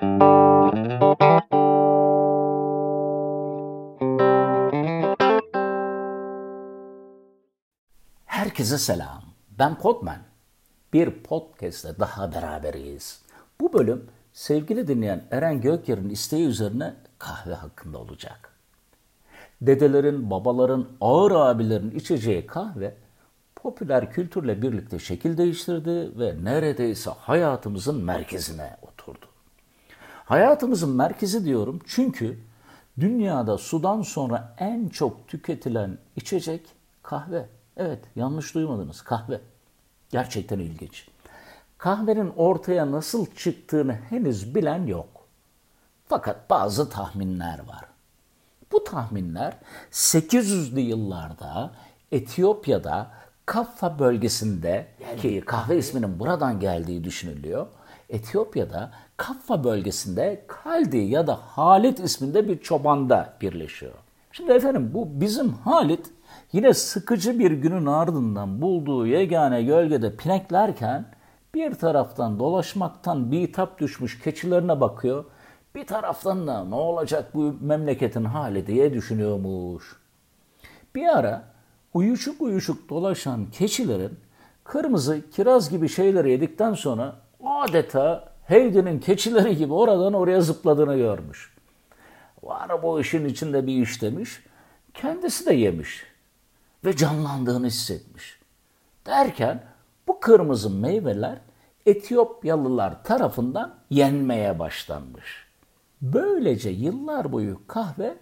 Herkese selam. Ben Podman. Bir podcast'te daha beraberiz. Bu bölüm sevgili dinleyen Eren Gökyer'in isteği üzerine kahve hakkında olacak. Dedelerin, babaların, ağır abilerin içeceği kahve popüler kültürle birlikte şekil değiştirdi ve neredeyse hayatımızın merkezine oturdu. Hayatımızın merkezi diyorum çünkü dünyada sudan sonra en çok tüketilen içecek kahve. Evet yanlış duymadınız kahve. Gerçekten ilginç. Kahvenin ortaya nasıl çıktığını henüz bilen yok. Fakat bazı tahminler var. Bu tahminler 800'lü yıllarda Etiyopya'da Kaffa bölgesinde ki kahve isminin buradan geldiği düşünülüyor. Etiyopya'da Kaffa bölgesinde Kaldi ya da Halit isminde bir çobanda birleşiyor. Şimdi efendim bu bizim Halit yine sıkıcı bir günün ardından bulduğu yegane gölgede pineklerken bir taraftan dolaşmaktan bitap düşmüş keçilerine bakıyor. Bir taraftan da ne olacak bu memleketin hali diye düşünüyormuş. Bir ara uyuşuk uyuşuk dolaşan keçilerin kırmızı kiraz gibi şeyleri yedikten sonra adeta Heidi'nin keçileri gibi oradan oraya zıpladığını görmüş. Var bu işin içinde bir iş demiş. Kendisi de yemiş ve canlandığını hissetmiş. Derken bu kırmızı meyveler Etiyopyalılar tarafından yenmeye başlanmış. Böylece yıllar boyu kahve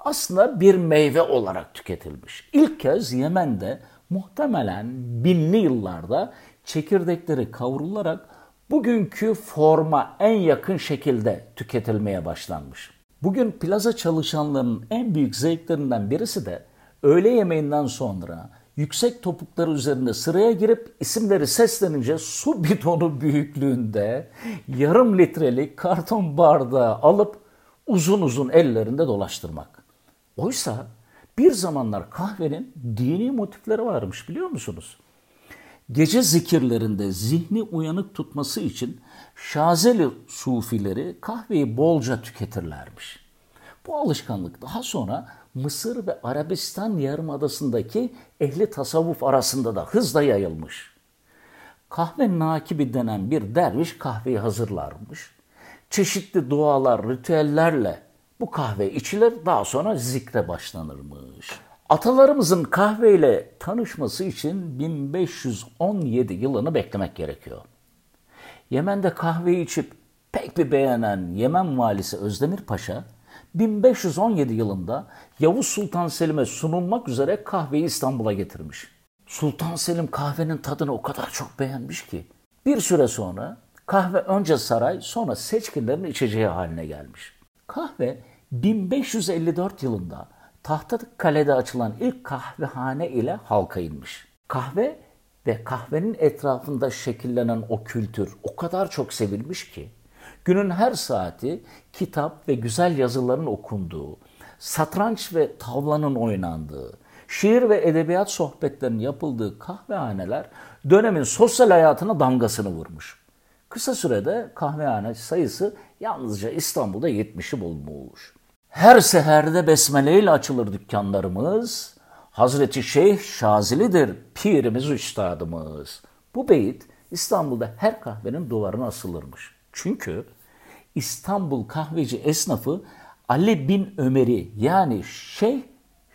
aslında bir meyve olarak tüketilmiş. İlk kez Yemen'de muhtemelen binli yıllarda çekirdekleri kavrularak bugünkü forma en yakın şekilde tüketilmeye başlanmış. Bugün plaza çalışanlarının en büyük zevklerinden birisi de öğle yemeğinden sonra yüksek topukları üzerinde sıraya girip isimleri seslenince su bidonu büyüklüğünde yarım litrelik karton bardağı alıp uzun uzun ellerinde dolaştırmak. Oysa bir zamanlar kahvenin dini motifleri varmış biliyor musunuz? Gece zikirlerinde zihni uyanık tutması için Şazeli sufileri kahveyi bolca tüketirlermiş. Bu alışkanlık daha sonra Mısır ve Arabistan yarımadasındaki ehli tasavvuf arasında da hızla yayılmış. Kahve nakibi denen bir derviş kahveyi hazırlarmış. Çeşitli dualar, ritüellerle bu kahve içilir daha sonra zikre başlanırmış. Atalarımızın kahveyle tanışması için 1517 yılını beklemek gerekiyor. Yemen'de kahveyi içip pek bir beğenen Yemen valisi Özdemir Paşa 1517 yılında Yavuz Sultan Selim'e sunulmak üzere kahveyi İstanbul'a getirmiş. Sultan Selim kahvenin tadını o kadar çok beğenmiş ki bir süre sonra kahve önce saray sonra seçkinlerin içeceği haline gelmiş. Kahve 1554 yılında Tahtakale'de açılan ilk kahvehane ile halka inmiş. Kahve ve kahvenin etrafında şekillenen o kültür o kadar çok sevilmiş ki günün her saati kitap ve güzel yazıların okunduğu, satranç ve tavlanın oynandığı, şiir ve edebiyat sohbetlerinin yapıldığı kahvehaneler dönemin sosyal hayatına damgasını vurmuş. Kısa sürede kahvehane sayısı yalnızca İstanbul'da 70'i bulmuş. Her seherde besmele ile açılır dükkanlarımız. Hazreti Şeyh Şazili'dir pirimiz üstadımız. Bu beyit İstanbul'da her kahvenin duvarına asılırmış. Çünkü İstanbul kahveci esnafı Ali bin Ömer'i yani Şeyh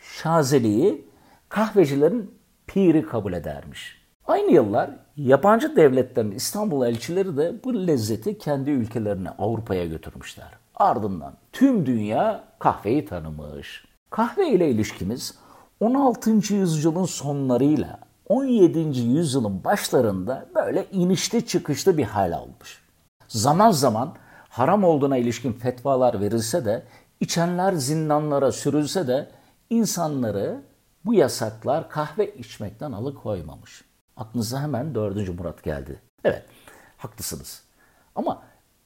Şazeli'yi kahvecilerin piri kabul edermiş. Aynı yıllar yabancı devletlerin İstanbul elçileri de bu lezzeti kendi ülkelerine Avrupa'ya götürmüşler. Ardından tüm dünya kahveyi tanımış. Kahve ile ilişkimiz 16. yüzyılın sonlarıyla 17. yüzyılın başlarında böyle inişli çıkışlı bir hal almış. Zaman zaman haram olduğuna ilişkin fetvalar verilse de, içenler zindanlara sürülse de insanları bu yasaklar kahve içmekten alıkoymamış. Aklınıza hemen 4. Murat geldi. Evet, haklısınız. Ama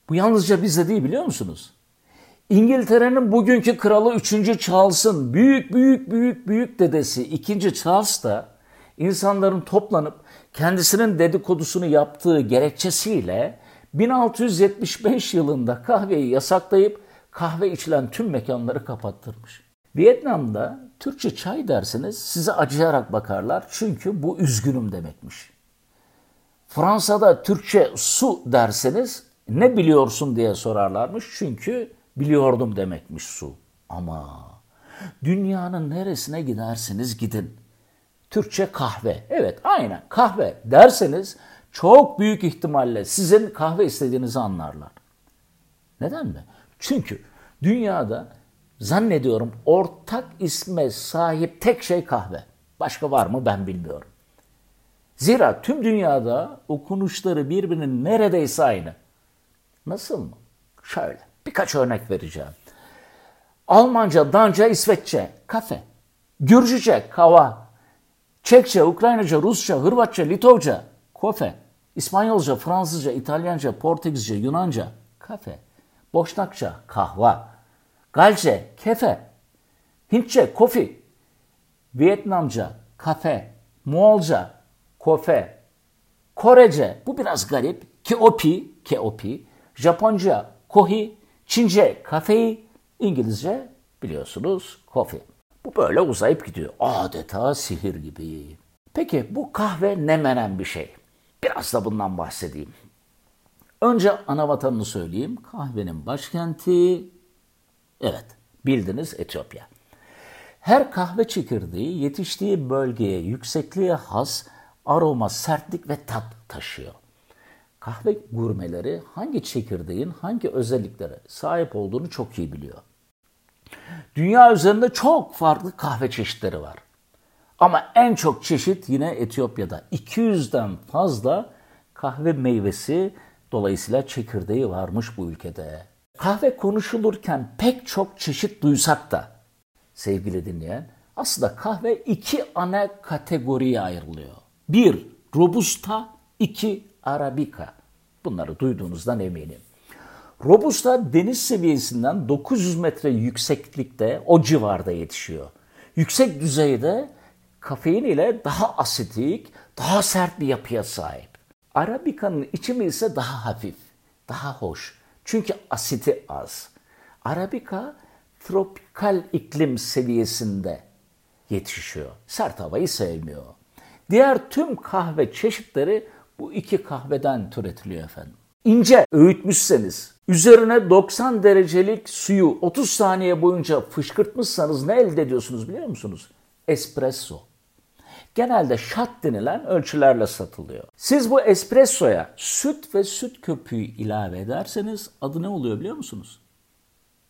bu yalnızca bizde değil biliyor musunuz? İngiltere'nin bugünkü kralı 3. Charles'ın büyük büyük büyük büyük dedesi 2. Charles da insanların toplanıp kendisinin dedikodusunu yaptığı gerekçesiyle 1675 yılında kahveyi yasaklayıp kahve içilen tüm mekanları kapattırmış. Vietnam'da Türkçe çay derseniz size acıyarak bakarlar çünkü bu üzgünüm demekmiş. Fransa'da Türkçe su derseniz ne biliyorsun diye sorarlarmış çünkü biliyordum demekmiş su. Ama dünyanın neresine giderseniz gidin. Türkçe kahve. Evet aynen kahve derseniz çok büyük ihtimalle sizin kahve istediğinizi anlarlar. Neden mi? Çünkü dünyada zannediyorum ortak isme sahip tek şey kahve. Başka var mı ben bilmiyorum. Zira tüm dünyada okunuşları birbirinin neredeyse aynı. Nasıl mı? Şöyle birkaç örnek vereceğim. Almanca, Danca, İsveççe, kafe. Gürcüce, kava. Çekçe, Ukraynaca, Rusça, Hırvatça, Litovca, kofe. İspanyolca, Fransızca, İtalyanca, Portekizce, Yunanca, kafe. Boşnakça, kahva. Galce, kefe. Hintçe, kofi. Vietnamca, kafe. Moğolca, kofe. Korece, bu biraz garip. Keopi, keopi. Japonca, kohi. Çince, kafeyi. İngilizce biliyorsunuz coffee. Bu böyle uzayıp gidiyor. Adeta sihir gibi. Peki bu kahve ne menen bir şey? Biraz da bundan bahsedeyim. Önce ana vatanını söyleyeyim. Kahvenin başkenti, evet bildiniz Etiyopya. Her kahve çekirdeği yetiştiği bölgeye yüksekliğe has aroma, sertlik ve tat taşıyor. Kahve gurmeleri hangi çekirdeğin hangi özelliklere sahip olduğunu çok iyi biliyor. Dünya üzerinde çok farklı kahve çeşitleri var. Ama en çok çeşit yine Etiyopya'da. 200'den fazla kahve meyvesi dolayısıyla çekirdeği varmış bu ülkede. Kahve konuşulurken pek çok çeşit duysak da sevgili dinleyen aslında kahve iki ana kategoriye ayrılıyor. Bir, Robusta, iki, Arabica. Bunları duyduğunuzdan eminim. Robusta deniz seviyesinden 900 metre yükseklikte o civarda yetişiyor. Yüksek düzeyde kafein ile daha asitik, daha sert bir yapıya sahip. Arabica'nın içimi ise daha hafif, daha hoş. Çünkü asiti az. Arabica tropikal iklim seviyesinde yetişiyor. Sert havayı sevmiyor. Diğer tüm kahve çeşitleri bu iki kahveden türetiliyor efendim. İnce öğütmüşseniz, üzerine 90 derecelik suyu 30 saniye boyunca fışkırtmışsanız ne elde ediyorsunuz biliyor musunuz? Espresso. Genelde shot denilen ölçülerle satılıyor. Siz bu espressoya süt ve süt köpüğü ilave ederseniz adı ne oluyor biliyor musunuz?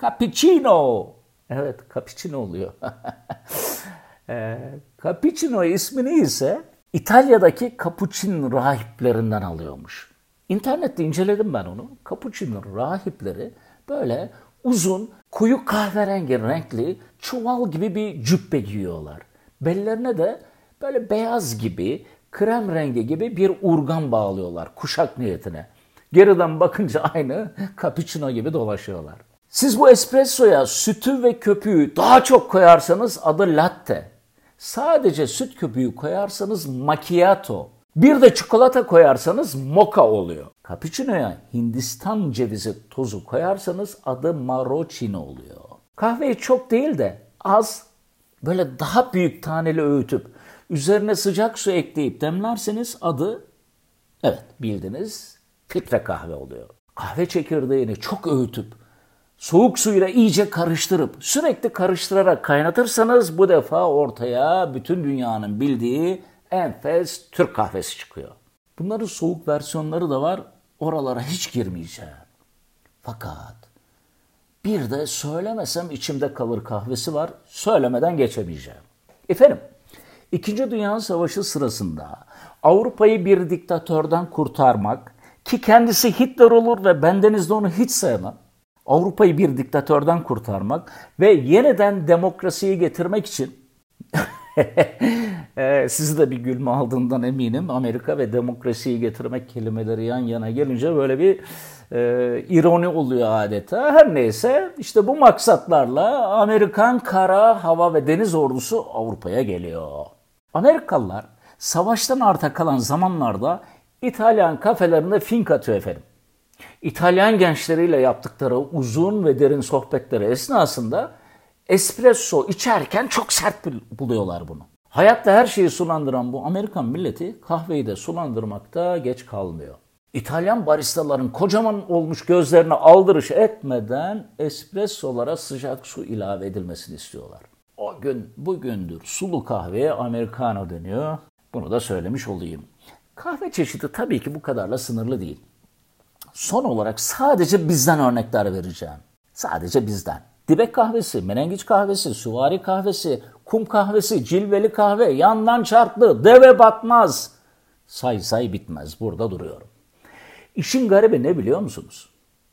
Cappuccino. Evet, cappuccino oluyor. e, cappuccino ismini ise İtalya'daki Capuchin rahiplerinden alıyormuş. İnternette inceledim ben onu. Capuchin rahipleri böyle uzun, koyu kahverengi renkli çuval gibi bir cübbe giyiyorlar. Bellerine de böyle beyaz gibi, krem rengi gibi bir urgan bağlıyorlar kuşak niyetine. Geriden bakınca aynı cappuccino gibi dolaşıyorlar. Siz bu espressoya sütü ve köpüğü daha çok koyarsanız adı latte. Sadece süt köpüğü koyarsanız macchiato. Bir de çikolata koyarsanız moka oluyor. Cappuccino'ya Hindistan cevizi tozu koyarsanız adı marocino oluyor. Kahveyi çok değil de az böyle daha büyük taneli öğütüp üzerine sıcak su ekleyip demlerseniz adı evet bildiniz filtre kahve oluyor. Kahve çekirdeğini çok öğütüp soğuk suyla iyice karıştırıp sürekli karıştırarak kaynatırsanız bu defa ortaya bütün dünyanın bildiği enfes Türk kahvesi çıkıyor. Bunların soğuk versiyonları da var. Oralara hiç girmeyeceğim. Fakat bir de söylemesem içimde kalır kahvesi var. Söylemeden geçemeyeceğim. Efendim, İkinci Dünya Savaşı sırasında Avrupa'yı bir diktatörden kurtarmak ki kendisi Hitler olur ve bendeniz de onu hiç sevmem. Avrupa'yı bir diktatörden kurtarmak ve yeniden demokrasiyi getirmek için e, sizi de bir gülme aldığından eminim. Amerika ve demokrasiyi getirmek kelimeleri yan yana gelince böyle bir e, ironi oluyor adeta. Her neyse işte bu maksatlarla Amerikan kara, hava ve deniz ordusu Avrupa'ya geliyor. Amerikalılar savaştan arta kalan zamanlarda İtalyan kafelerinde fink atıyor efendim. İtalyan gençleriyle yaptıkları uzun ve derin sohbetleri esnasında espresso içerken çok sert buluyorlar bunu. Hayatta her şeyi sulandıran bu Amerikan milleti kahveyi de sulandırmakta geç kalmıyor. İtalyan baristaların kocaman olmuş gözlerine aldırış etmeden espressolara sıcak su ilave edilmesini istiyorlar. O gün bugündür sulu kahveye americano deniyor. Bunu da söylemiş olayım. Kahve çeşidi tabii ki bu kadarla sınırlı değil. Son olarak sadece bizden örnekler vereceğim. Sadece bizden. Dibek kahvesi, menengiç kahvesi, süvari kahvesi, kum kahvesi, cilveli kahve, yandan çarklı, deve batmaz. Say say bitmez. Burada duruyorum. İşin garibi ne biliyor musunuz?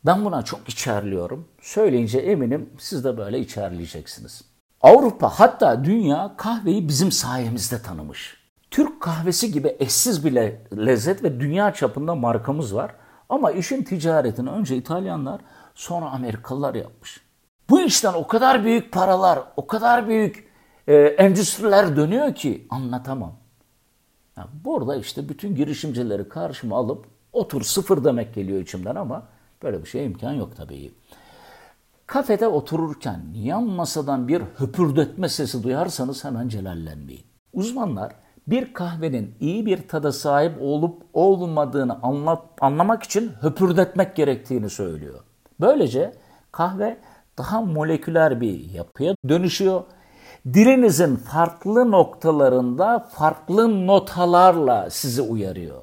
Ben buna çok içerliyorum. Söyleyince eminim siz de böyle içerleyeceksiniz. Avrupa hatta dünya kahveyi bizim sayemizde tanımış. Türk kahvesi gibi eşsiz bir lezzet ve dünya çapında markamız var. Ama işin ticaretini önce İtalyanlar sonra Amerikalılar yapmış. Bu işten o kadar büyük paralar, o kadar büyük e, endüstriler dönüyor ki anlatamam. Yani burada işte bütün girişimcileri karşıma alıp otur sıfır demek geliyor içimden ama böyle bir şey imkan yok tabii. Kafede otururken yan masadan bir höpürdetme sesi duyarsanız hemen celallenmeyin. Uzmanlar bir kahvenin iyi bir tada sahip olup olmadığını anlat, anlamak için höpürdetmek gerektiğini söylüyor. Böylece kahve daha moleküler bir yapıya dönüşüyor. Dilinizin farklı noktalarında farklı notalarla sizi uyarıyor.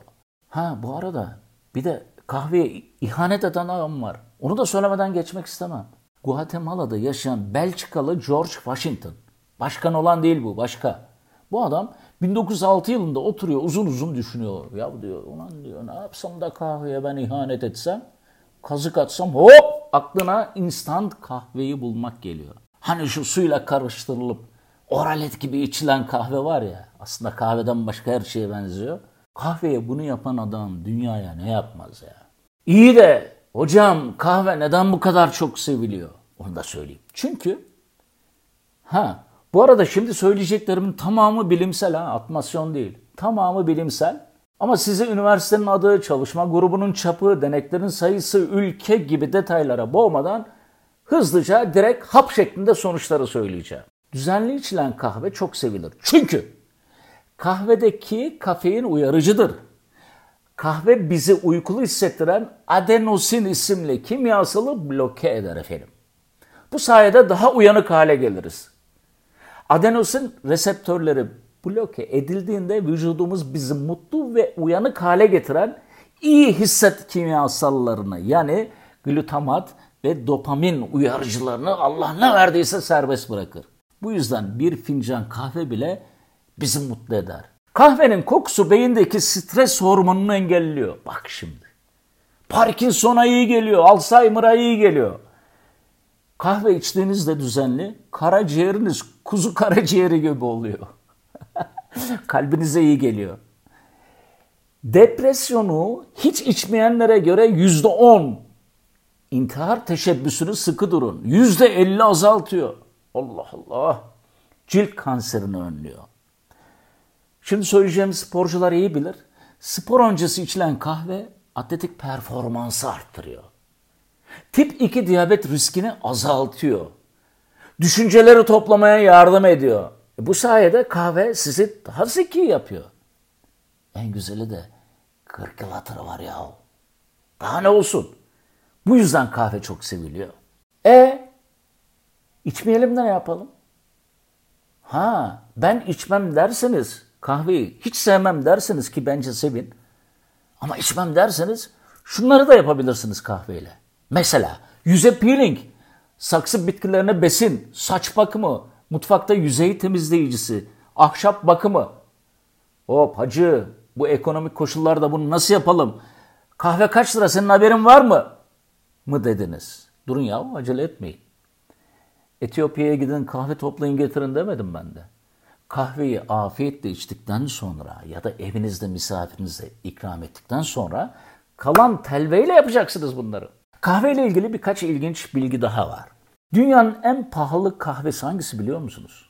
Ha bu arada bir de kahveye ihanet eden adam var. Onu da söylemeden geçmek istemem. Guatemala'da yaşayan Belçikalı George Washington. Başkan olan değil bu, başka. Bu adam 1906 yılında oturuyor uzun uzun düşünüyor. Ya diyor ulan diyor ne yapsam da kahveye ben ihanet etsem kazık atsam hop aklına instant kahveyi bulmak geliyor. Hani şu suyla karıştırılıp oralet gibi içilen kahve var ya aslında kahveden başka her şeye benziyor. Kahveye bunu yapan adam dünyaya ne yapmaz ya. İyi de hocam kahve neden bu kadar çok seviliyor? Onu da söyleyeyim. Çünkü ha bu arada şimdi söyleyeceklerimin tamamı bilimsel ha atmasyon değil. Tamamı bilimsel. Ama size üniversitenin adı, çalışma grubunun çapı, deneklerin sayısı, ülke gibi detaylara boğmadan hızlıca direkt hap şeklinde sonuçları söyleyeceğim. Düzenli içilen kahve çok sevilir. Çünkü kahvedeki kafein uyarıcıdır. Kahve bizi uykulu hissettiren adenosin isimli kimyasalı bloke eder efendim. Bu sayede daha uyanık hale geliriz. Adenosin reseptörleri bloke edildiğinde vücudumuz bizi mutlu ve uyanık hale getiren iyi hisset kimyasallarını yani glutamat ve dopamin uyarıcılarını Allah ne verdiyse serbest bırakır. Bu yüzden bir fincan kahve bile bizi mutlu eder. Kahvenin kokusu beyindeki stres hormonunu engelliyor. Bak şimdi. Parkinson'a iyi geliyor, Alzheimer'a iyi geliyor. Kahve içtiğinizde düzenli, karaciğeriniz kuzu karaciğeri gibi oluyor. Kalbinize iyi geliyor. Depresyonu hiç içmeyenlere göre yüzde on, intihar teşebbüsünü sıkı durun. Yüzde elli azaltıyor. Allah Allah. Cilt kanserini önlüyor. Şimdi söyleyeceğim sporcular iyi bilir. Spor öncesi içilen kahve atletik performansı arttırıyor. Tip 2 diyabet riskini azaltıyor. Düşünceleri toplamaya yardım ediyor. E bu sayede kahve sizi daha zeki yapıyor. En güzeli de 40 yıl hatırı var ya. Daha ne olsun? Bu yüzden kahve çok seviliyor. E içmeyelim de ne yapalım? Ha ben içmem derseniz kahveyi hiç sevmem derseniz ki bence sevin. Ama içmem derseniz şunları da yapabilirsiniz kahveyle. Mesela yüze peeling, saksı bitkilerine besin, saç bakımı, mutfakta yüzey temizleyicisi, ahşap bakımı. Hop hacı bu ekonomik koşullarda bunu nasıl yapalım? Kahve kaç lira senin haberin var mı? Mı dediniz? Durun ya acele etmeyin. Etiyopya'ya gidin kahve toplayın getirin demedim ben de kahveyi afiyetle içtikten sonra ya da evinizde misafirinize ikram ettikten sonra kalan telveyle yapacaksınız bunları. Kahve ile ilgili birkaç ilginç bilgi daha var. Dünyanın en pahalı kahvesi hangisi biliyor musunuz?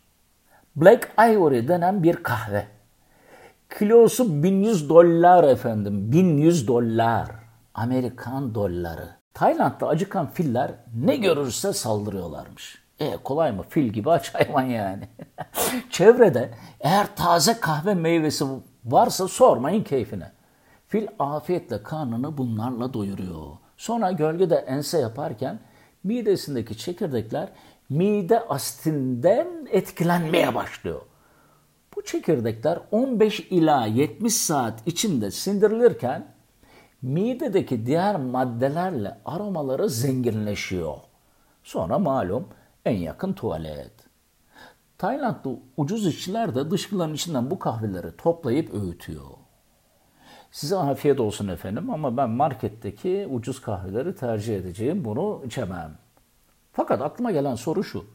Black Ivory denen bir kahve. Kilosu 1100 dolar efendim. 1100 dolar. Amerikan doları. Tayland'da acıkan filler ne görürse saldırıyorlarmış. E kolay mı? Fil gibi aç hayvan yani. Çevrede eğer taze kahve meyvesi varsa sormayın keyfine. Fil afiyetle karnını bunlarla doyuruyor. Sonra gölgede ense yaparken midesindeki çekirdekler mide asitinden etkilenmeye başlıyor. Bu çekirdekler 15 ila 70 saat içinde sindirilirken midedeki diğer maddelerle aromaları zenginleşiyor. Sonra malum en yakın tuvalet. Taylandlı ucuz işçiler de dışkıların içinden bu kahveleri toplayıp öğütüyor. Size afiyet olsun efendim ama ben marketteki ucuz kahveleri tercih edeceğim. Bunu içemem. Fakat aklıma gelen soru şu.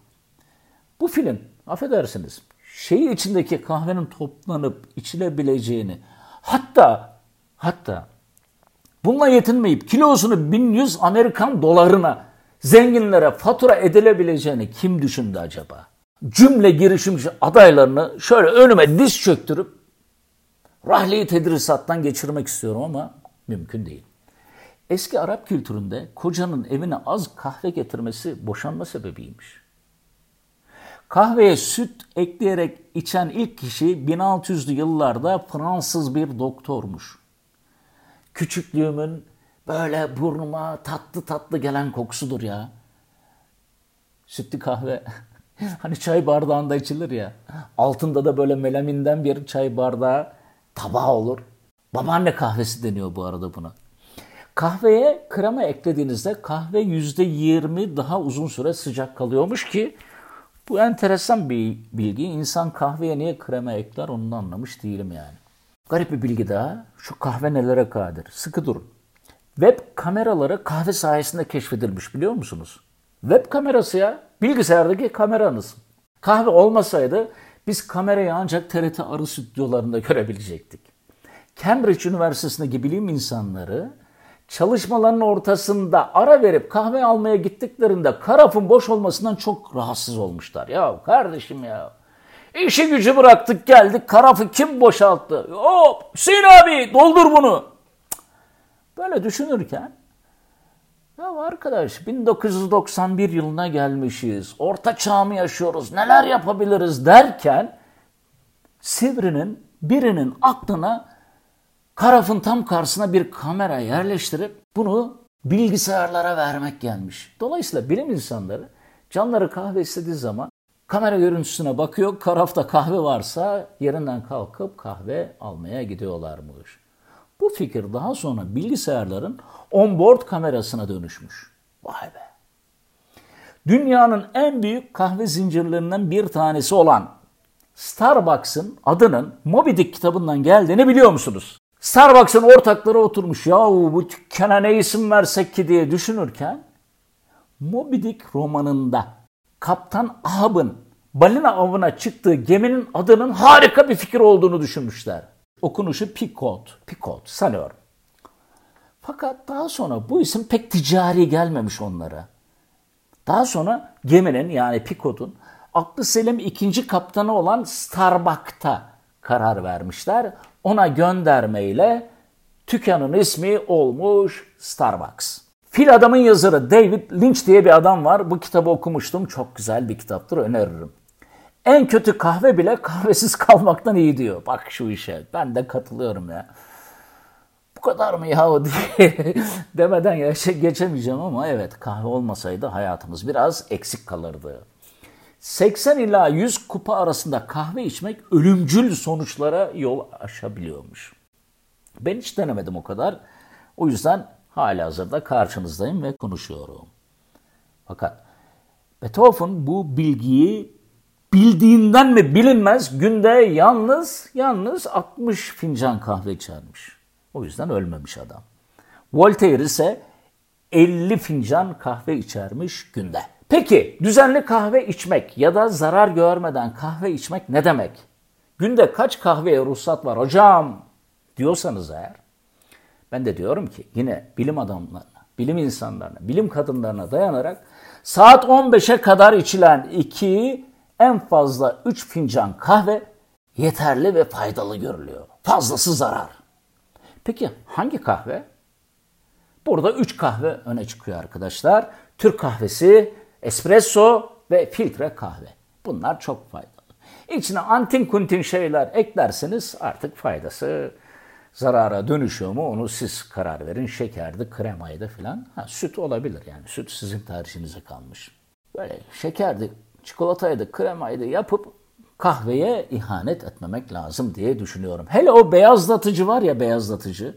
Bu film, affedersiniz, şeyi içindeki kahvenin toplanıp içilebileceğini, hatta hatta bununla yetinmeyip kilosunu 1100 Amerikan dolarına zenginlere fatura edilebileceğini kim düşündü acaba? Cümle girişimci adaylarını şöyle önüme diz çöktürüp rahleyi tedrisattan geçirmek istiyorum ama mümkün değil. Eski Arap kültüründe kocanın evine az kahve getirmesi boşanma sebebiymiş. Kahveye süt ekleyerek içen ilk kişi 1600'lü yıllarda Fransız bir doktormuş. Küçüklüğümün böyle burnuma tatlı tatlı gelen kokusudur ya. Sütlü kahve. hani çay bardağında içilir ya. Altında da böyle melaminden bir çay bardağı tabağı olur. Babaanne kahvesi deniyor bu arada buna. Kahveye krema eklediğinizde kahve %20 daha uzun süre sıcak kalıyormuş ki bu enteresan bir bilgi. İnsan kahveye niye krema ekler onu anlamış değilim yani. Garip bir bilgi daha. Şu kahve nelere kadir? Sıkı durun. Web kameraları kahve sayesinde keşfedilmiş biliyor musunuz? Web kamerası ya. Bilgisayardaki kameranız. Kahve olmasaydı biz kamerayı ancak TRT arı stüdyolarında görebilecektik. Cambridge Üniversitesi'ndeki bilim insanları çalışmalarının ortasında ara verip kahve almaya gittiklerinde karafın boş olmasından çok rahatsız olmuşlar. Ya kardeşim ya işi gücü bıraktık geldik karafı kim boşalttı? Hop Hüseyin abi doldur bunu. Böyle düşünürken ya arkadaş 1991 yılına gelmişiz. Orta çağ mı yaşıyoruz? Neler yapabiliriz derken Sivri'nin birinin aklına karafın tam karşısına bir kamera yerleştirip bunu bilgisayarlara vermek gelmiş. Dolayısıyla bilim insanları canları kahve istediği zaman kamera görüntüsüne bakıyor. Karafta kahve varsa yerinden kalkıp kahve almaya gidiyorlarmış. Bu fikir daha sonra bilgisayarların onboard kamerasına dönüşmüş. Vay be. Dünyanın en büyük kahve zincirlerinden bir tanesi olan Starbucks'ın adının Moby Dick kitabından geldiğini biliyor musunuz? Starbucks'ın ortakları oturmuş ya bu dükkana ne isim versek ki diye düşünürken Moby Dick romanında Kaptan Ahab'ın balina avına çıktığı geminin adının harika bir fikir olduğunu düşünmüşler. Okunuşu Picot, Picot sanıyorum. Fakat daha sonra bu isim pek ticari gelmemiş onlara. Daha sonra geminin yani Picot'un aklı selim ikinci kaptanı olan Starbuck'ta karar vermişler. Ona göndermeyle tükanın ismi olmuş Starbucks. Fil Adam'ın yazarı David Lynch diye bir adam var. Bu kitabı okumuştum. Çok güzel bir kitaptır öneririm. En kötü kahve bile kahvesiz kalmaktan iyi diyor. Bak şu işe. Ben de katılıyorum ya. Bu kadar mı yahu diye demeden yaşa geçemeyeceğim ama evet kahve olmasaydı hayatımız biraz eksik kalırdı. 80 ila 100 kupa arasında kahve içmek ölümcül sonuçlara yol açabiliyormuş. Ben hiç denemedim o kadar. O yüzden hala hazırda karşınızdayım ve konuşuyorum. Fakat Beethoven bu bilgiyi bildiğinden mi bilinmez günde yalnız yalnız 60 fincan kahve içermiş. O yüzden ölmemiş adam. Voltaire ise 50 fincan kahve içermiş günde. Peki düzenli kahve içmek ya da zarar görmeden kahve içmek ne demek? Günde kaç kahveye ruhsat var hocam diyorsanız eğer ben de diyorum ki yine bilim adamlarına, bilim insanlarına, bilim kadınlarına dayanarak saat 15'e kadar içilen 2 en fazla 3 fincan kahve yeterli ve faydalı görülüyor. Fazlası zarar. Peki hangi kahve? Burada 3 kahve öne çıkıyor arkadaşlar. Türk kahvesi, espresso ve filtre kahve. Bunlar çok faydalı. İçine antin kuntin şeyler eklerseniz artık faydası zarara dönüşüyor mu onu siz karar verin. Şekerdi, kremaydı filan. Süt olabilir yani. Süt sizin tercihinize kalmış. Böyle şekerdi, çikolataydı, kremaydı yapıp kahveye ihanet etmemek lazım diye düşünüyorum. Hele o beyazlatıcı var ya beyazlatıcı.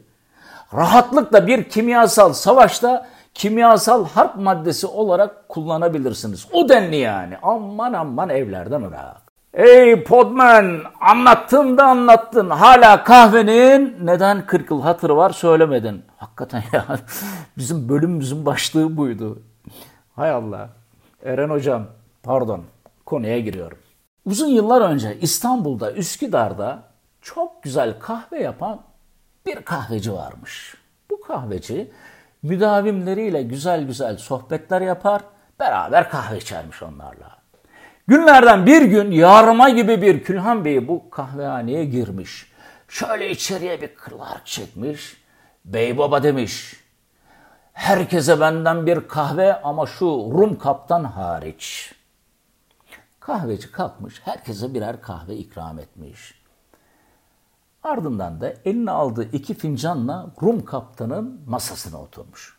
Rahatlıkla bir kimyasal savaşta kimyasal harp maddesi olarak kullanabilirsiniz. O denli yani. Aman aman evlerden ırak. Ey Podman anlattın da anlattın. Hala kahvenin neden 40 yıl hatırı var söylemedin. Hakikaten ya bizim bölümümüzün başlığı buydu. Hay Allah. Eren hocam pardon konuya giriyorum. Uzun yıllar önce İstanbul'da Üsküdar'da çok güzel kahve yapan bir kahveci varmış. Bu kahveci müdavimleriyle güzel güzel sohbetler yapar, beraber kahve içermiş onlarla. Günlerden bir gün yarma gibi bir Külhan Bey bu kahvehaneye girmiş. Şöyle içeriye bir kırlar çekmiş. Bey baba demiş. Herkese benden bir kahve ama şu Rum kaptan hariç. Kahveci kalkmış, herkese birer kahve ikram etmiş. Ardından da eline aldığı iki fincanla Rum kaptanın masasına oturmuş.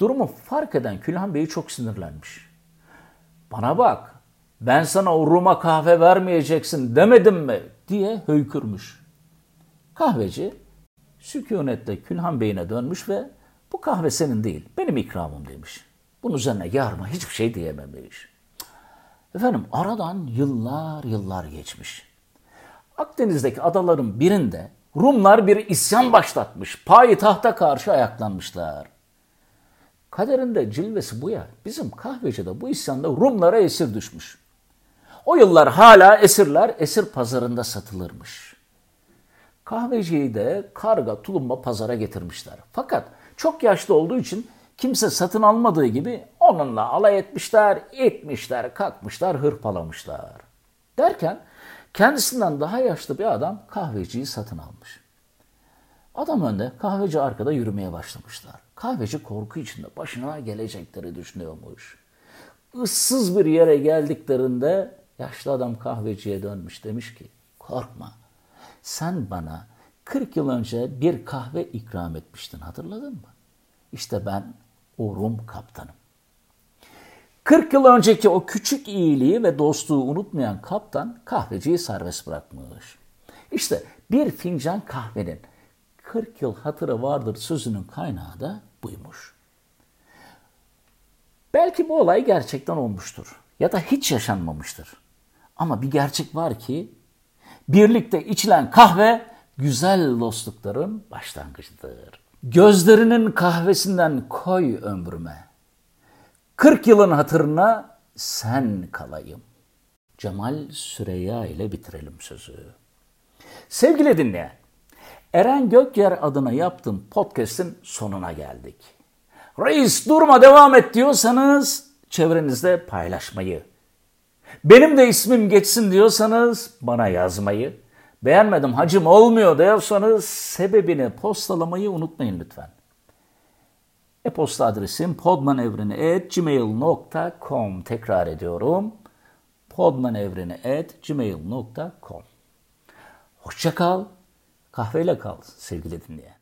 Durumu fark eden Külhan Bey çok sinirlenmiş. Bana bak, ben sana o Rum'a kahve vermeyeceksin demedim mi diye höykürmüş. Kahveci sükunetle Külhan Bey'ine dönmüş ve bu kahve senin değil, benim ikramım demiş. Bunun üzerine yarma hiçbir şey diyememiş. Efendim aradan yıllar yıllar geçmiş. Akdeniz'deki adaların birinde Rumlar bir isyan başlatmış. Payitahta karşı ayaklanmışlar. Kaderinde cilvesi bu ya. Bizim kahvecide bu isyanda Rumlara esir düşmüş. O yıllar hala esirler esir pazarında satılırmış. Kahveciyi de karga tulumba pazara getirmişler. Fakat çok yaşlı olduğu için kimse satın almadığı gibi onunla alay etmişler, etmişler, kalkmışlar, hırpalamışlar. Derken kendisinden daha yaşlı bir adam kahveciyi satın almış. Adam önde, kahveci arkada yürümeye başlamışlar. Kahveci korku içinde başına gelecekleri düşünüyormuş. Issız bir yere geldiklerinde yaşlı adam kahveciye dönmüş demiş ki korkma sen bana 40 yıl önce bir kahve ikram etmiştin hatırladın mı? İşte ben o Rum kaptanım. 40 yıl önceki o küçük iyiliği ve dostluğu unutmayan kaptan kahveciyi serbest bırakmış. İşte bir fincan kahvenin 40 yıl hatırı vardır sözünün kaynağı da buymuş. Belki bu olay gerçekten olmuştur ya da hiç yaşanmamıştır. Ama bir gerçek var ki birlikte içilen kahve güzel dostlukların başlangıcıdır. Gözlerinin kahvesinden koy ömrüme. 40 yılın hatırına sen kalayım. Cemal Süreyya ile bitirelim sözü. Sevgili dinleyen, Eren Gökyer adına yaptığım podcast'in sonuna geldik. Reis durma devam et diyorsanız çevrenizde paylaşmayı. Benim de ismim geçsin diyorsanız bana yazmayı. Beğenmedim hacım olmuyor diyorsanız sebebini postalamayı unutmayın lütfen. E-posta adresim podmanevreni.gmail.com Tekrar ediyorum. podmanevreni.gmail.com Hoşça kal, kahveyle kal sevgili dinleyen.